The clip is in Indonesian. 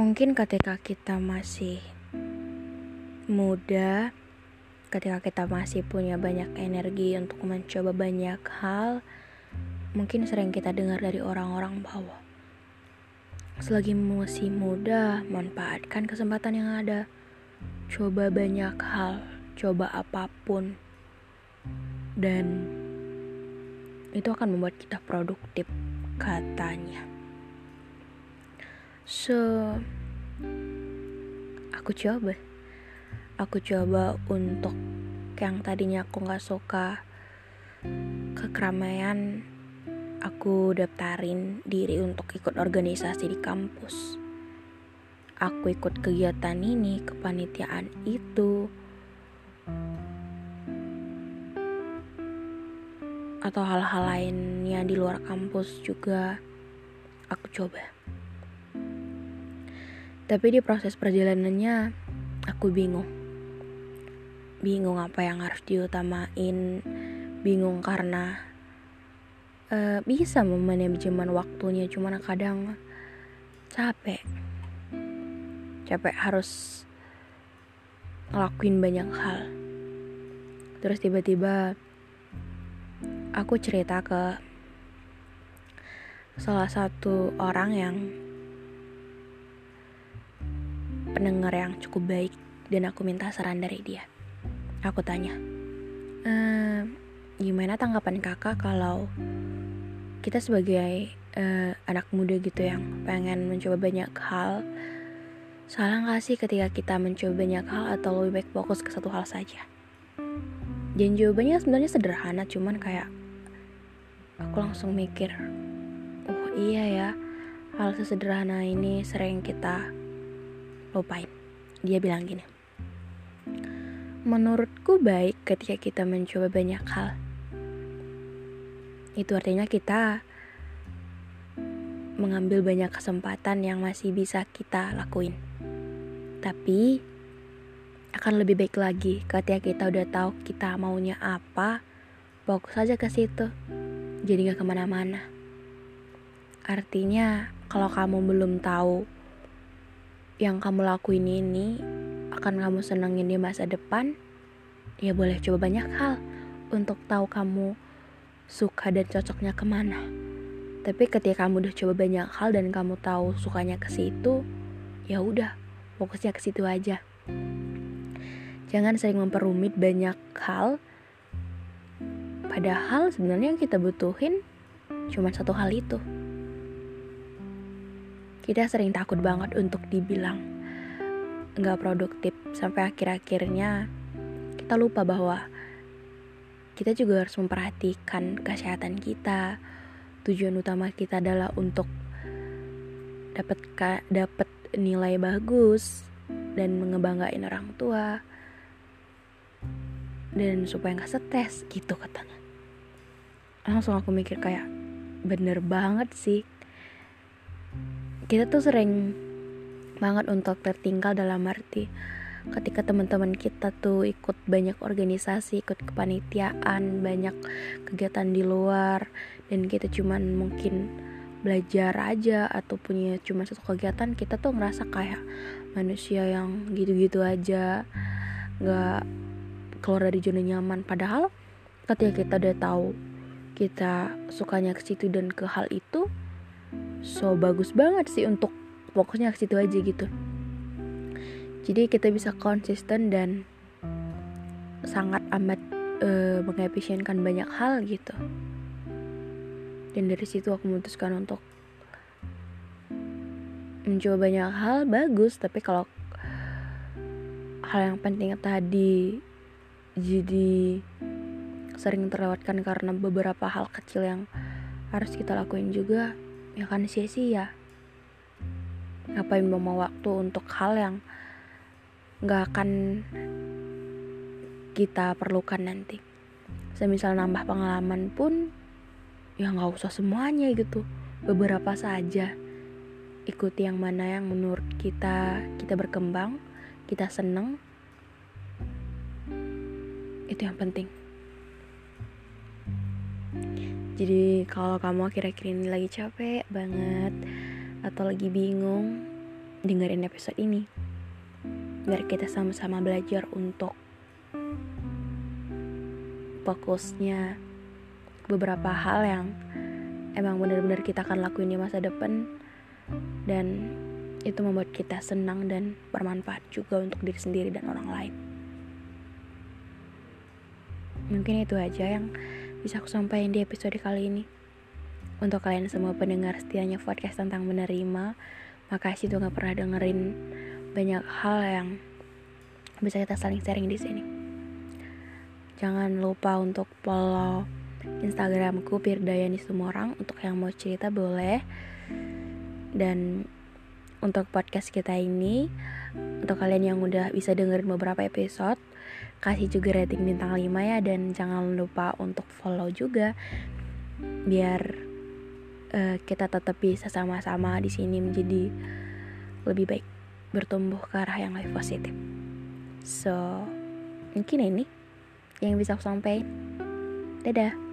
Mungkin ketika kita masih muda, ketika kita masih punya banyak energi untuk mencoba banyak hal, mungkin sering kita dengar dari orang-orang bahwa selagi masih muda, manfaatkan kesempatan yang ada. Coba banyak hal, coba apa pun. Dan itu akan membuat kita produktif katanya. So, aku coba. Aku coba untuk yang tadinya aku nggak suka ke keramaian, aku daftarin diri untuk ikut organisasi di kampus. Aku ikut kegiatan ini, kepanitiaan itu, atau hal-hal lainnya di luar kampus juga aku coba. Tapi di proses perjalanannya aku bingung. Bingung apa yang harus diutamain. Bingung karena uh, bisa memanajemen waktunya cuman kadang capek. Capek harus ngelakuin banyak hal. Terus tiba-tiba aku cerita ke salah satu orang yang pendengar yang cukup baik dan aku minta saran dari dia. Aku tanya, e, gimana tanggapan kakak kalau kita sebagai uh, anak muda gitu yang pengen mencoba banyak hal, salah gak sih ketika kita mencoba banyak hal atau lebih baik fokus ke satu hal saja? Dan jawabannya sebenarnya sederhana, cuman kayak aku langsung mikir, oh iya ya, hal sesederhana ini sering kita lupain. Dia bilang gini. Menurutku baik ketika kita mencoba banyak hal. Itu artinya kita mengambil banyak kesempatan yang masih bisa kita lakuin. Tapi akan lebih baik lagi ketika kita udah tahu kita maunya apa, fokus aja ke situ. Jadi gak ke mana-mana. Artinya kalau kamu belum tahu yang kamu lakuin ini akan kamu senengin di masa depan, ya boleh coba banyak hal untuk tahu kamu suka dan cocoknya ke mana. Tapi ketika kamu udah coba banyak hal dan kamu tahu sukanya ke situ, ya udah fokusnya ke situ aja. Jangan sering memperumit banyak hal. Padahal sebenarnya yang kita butuhin cuma satu hal itu kita sering takut banget untuk dibilang nggak produktif. Sampai akhir-akhirnya kita lupa bahwa kita juga harus memperhatikan kesehatan kita. Tujuan utama kita adalah untuk dapat dapat nilai bagus dan mengebanggain orang tua dan supaya nggak stres gitu katanya. Langsung aku mikir kayak bener banget sih kita tuh sering banget untuk tertinggal dalam arti ketika teman-teman kita tuh ikut banyak organisasi, ikut kepanitiaan, banyak kegiatan di luar dan kita cuman mungkin belajar aja atau punya cuma satu kegiatan kita tuh ngerasa kayak manusia yang gitu-gitu aja nggak keluar dari zona nyaman. Padahal ketika kita udah tahu kita sukanya ke situ dan ke hal itu so bagus banget sih untuk fokusnya ke situ aja gitu. Jadi kita bisa konsisten dan sangat amat uh, mengefisienkan banyak hal gitu. Dan dari situ aku memutuskan untuk mencoba banyak hal bagus tapi kalau hal yang penting tadi jadi sering terlewatkan karena beberapa hal kecil yang harus kita lakuin juga ya kan sia-sia ngapain mau waktu untuk hal yang nggak akan kita perlukan nanti. Semisal nambah pengalaman pun ya nggak usah semuanya gitu. Beberapa saja. Ikuti yang mana yang menurut kita kita berkembang kita seneng. Itu yang penting jadi kalau kamu akhir-akhir ini lagi capek banget atau lagi bingung, dengerin episode ini. Biar kita sama-sama belajar untuk fokusnya beberapa hal yang emang benar-benar kita akan lakuin di masa depan dan itu membuat kita senang dan bermanfaat juga untuk diri sendiri dan orang lain. Mungkin itu aja yang bisa aku sampaikan di episode kali ini. Untuk kalian semua pendengar setianya podcast tentang menerima, makasih tuh gak pernah dengerin banyak hal yang bisa kita saling sharing di sini. Jangan lupa untuk follow Instagramku Pirdayani orang untuk yang mau cerita boleh. Dan untuk podcast kita ini, untuk kalian yang udah bisa dengerin beberapa episode, kasih juga rating bintang 5 ya dan jangan lupa untuk follow juga biar uh, kita tetap bisa sama-sama di sini menjadi lebih baik bertumbuh ke arah yang lebih positif. So, mungkin ini yang bisa aku sampaikan. Dadah.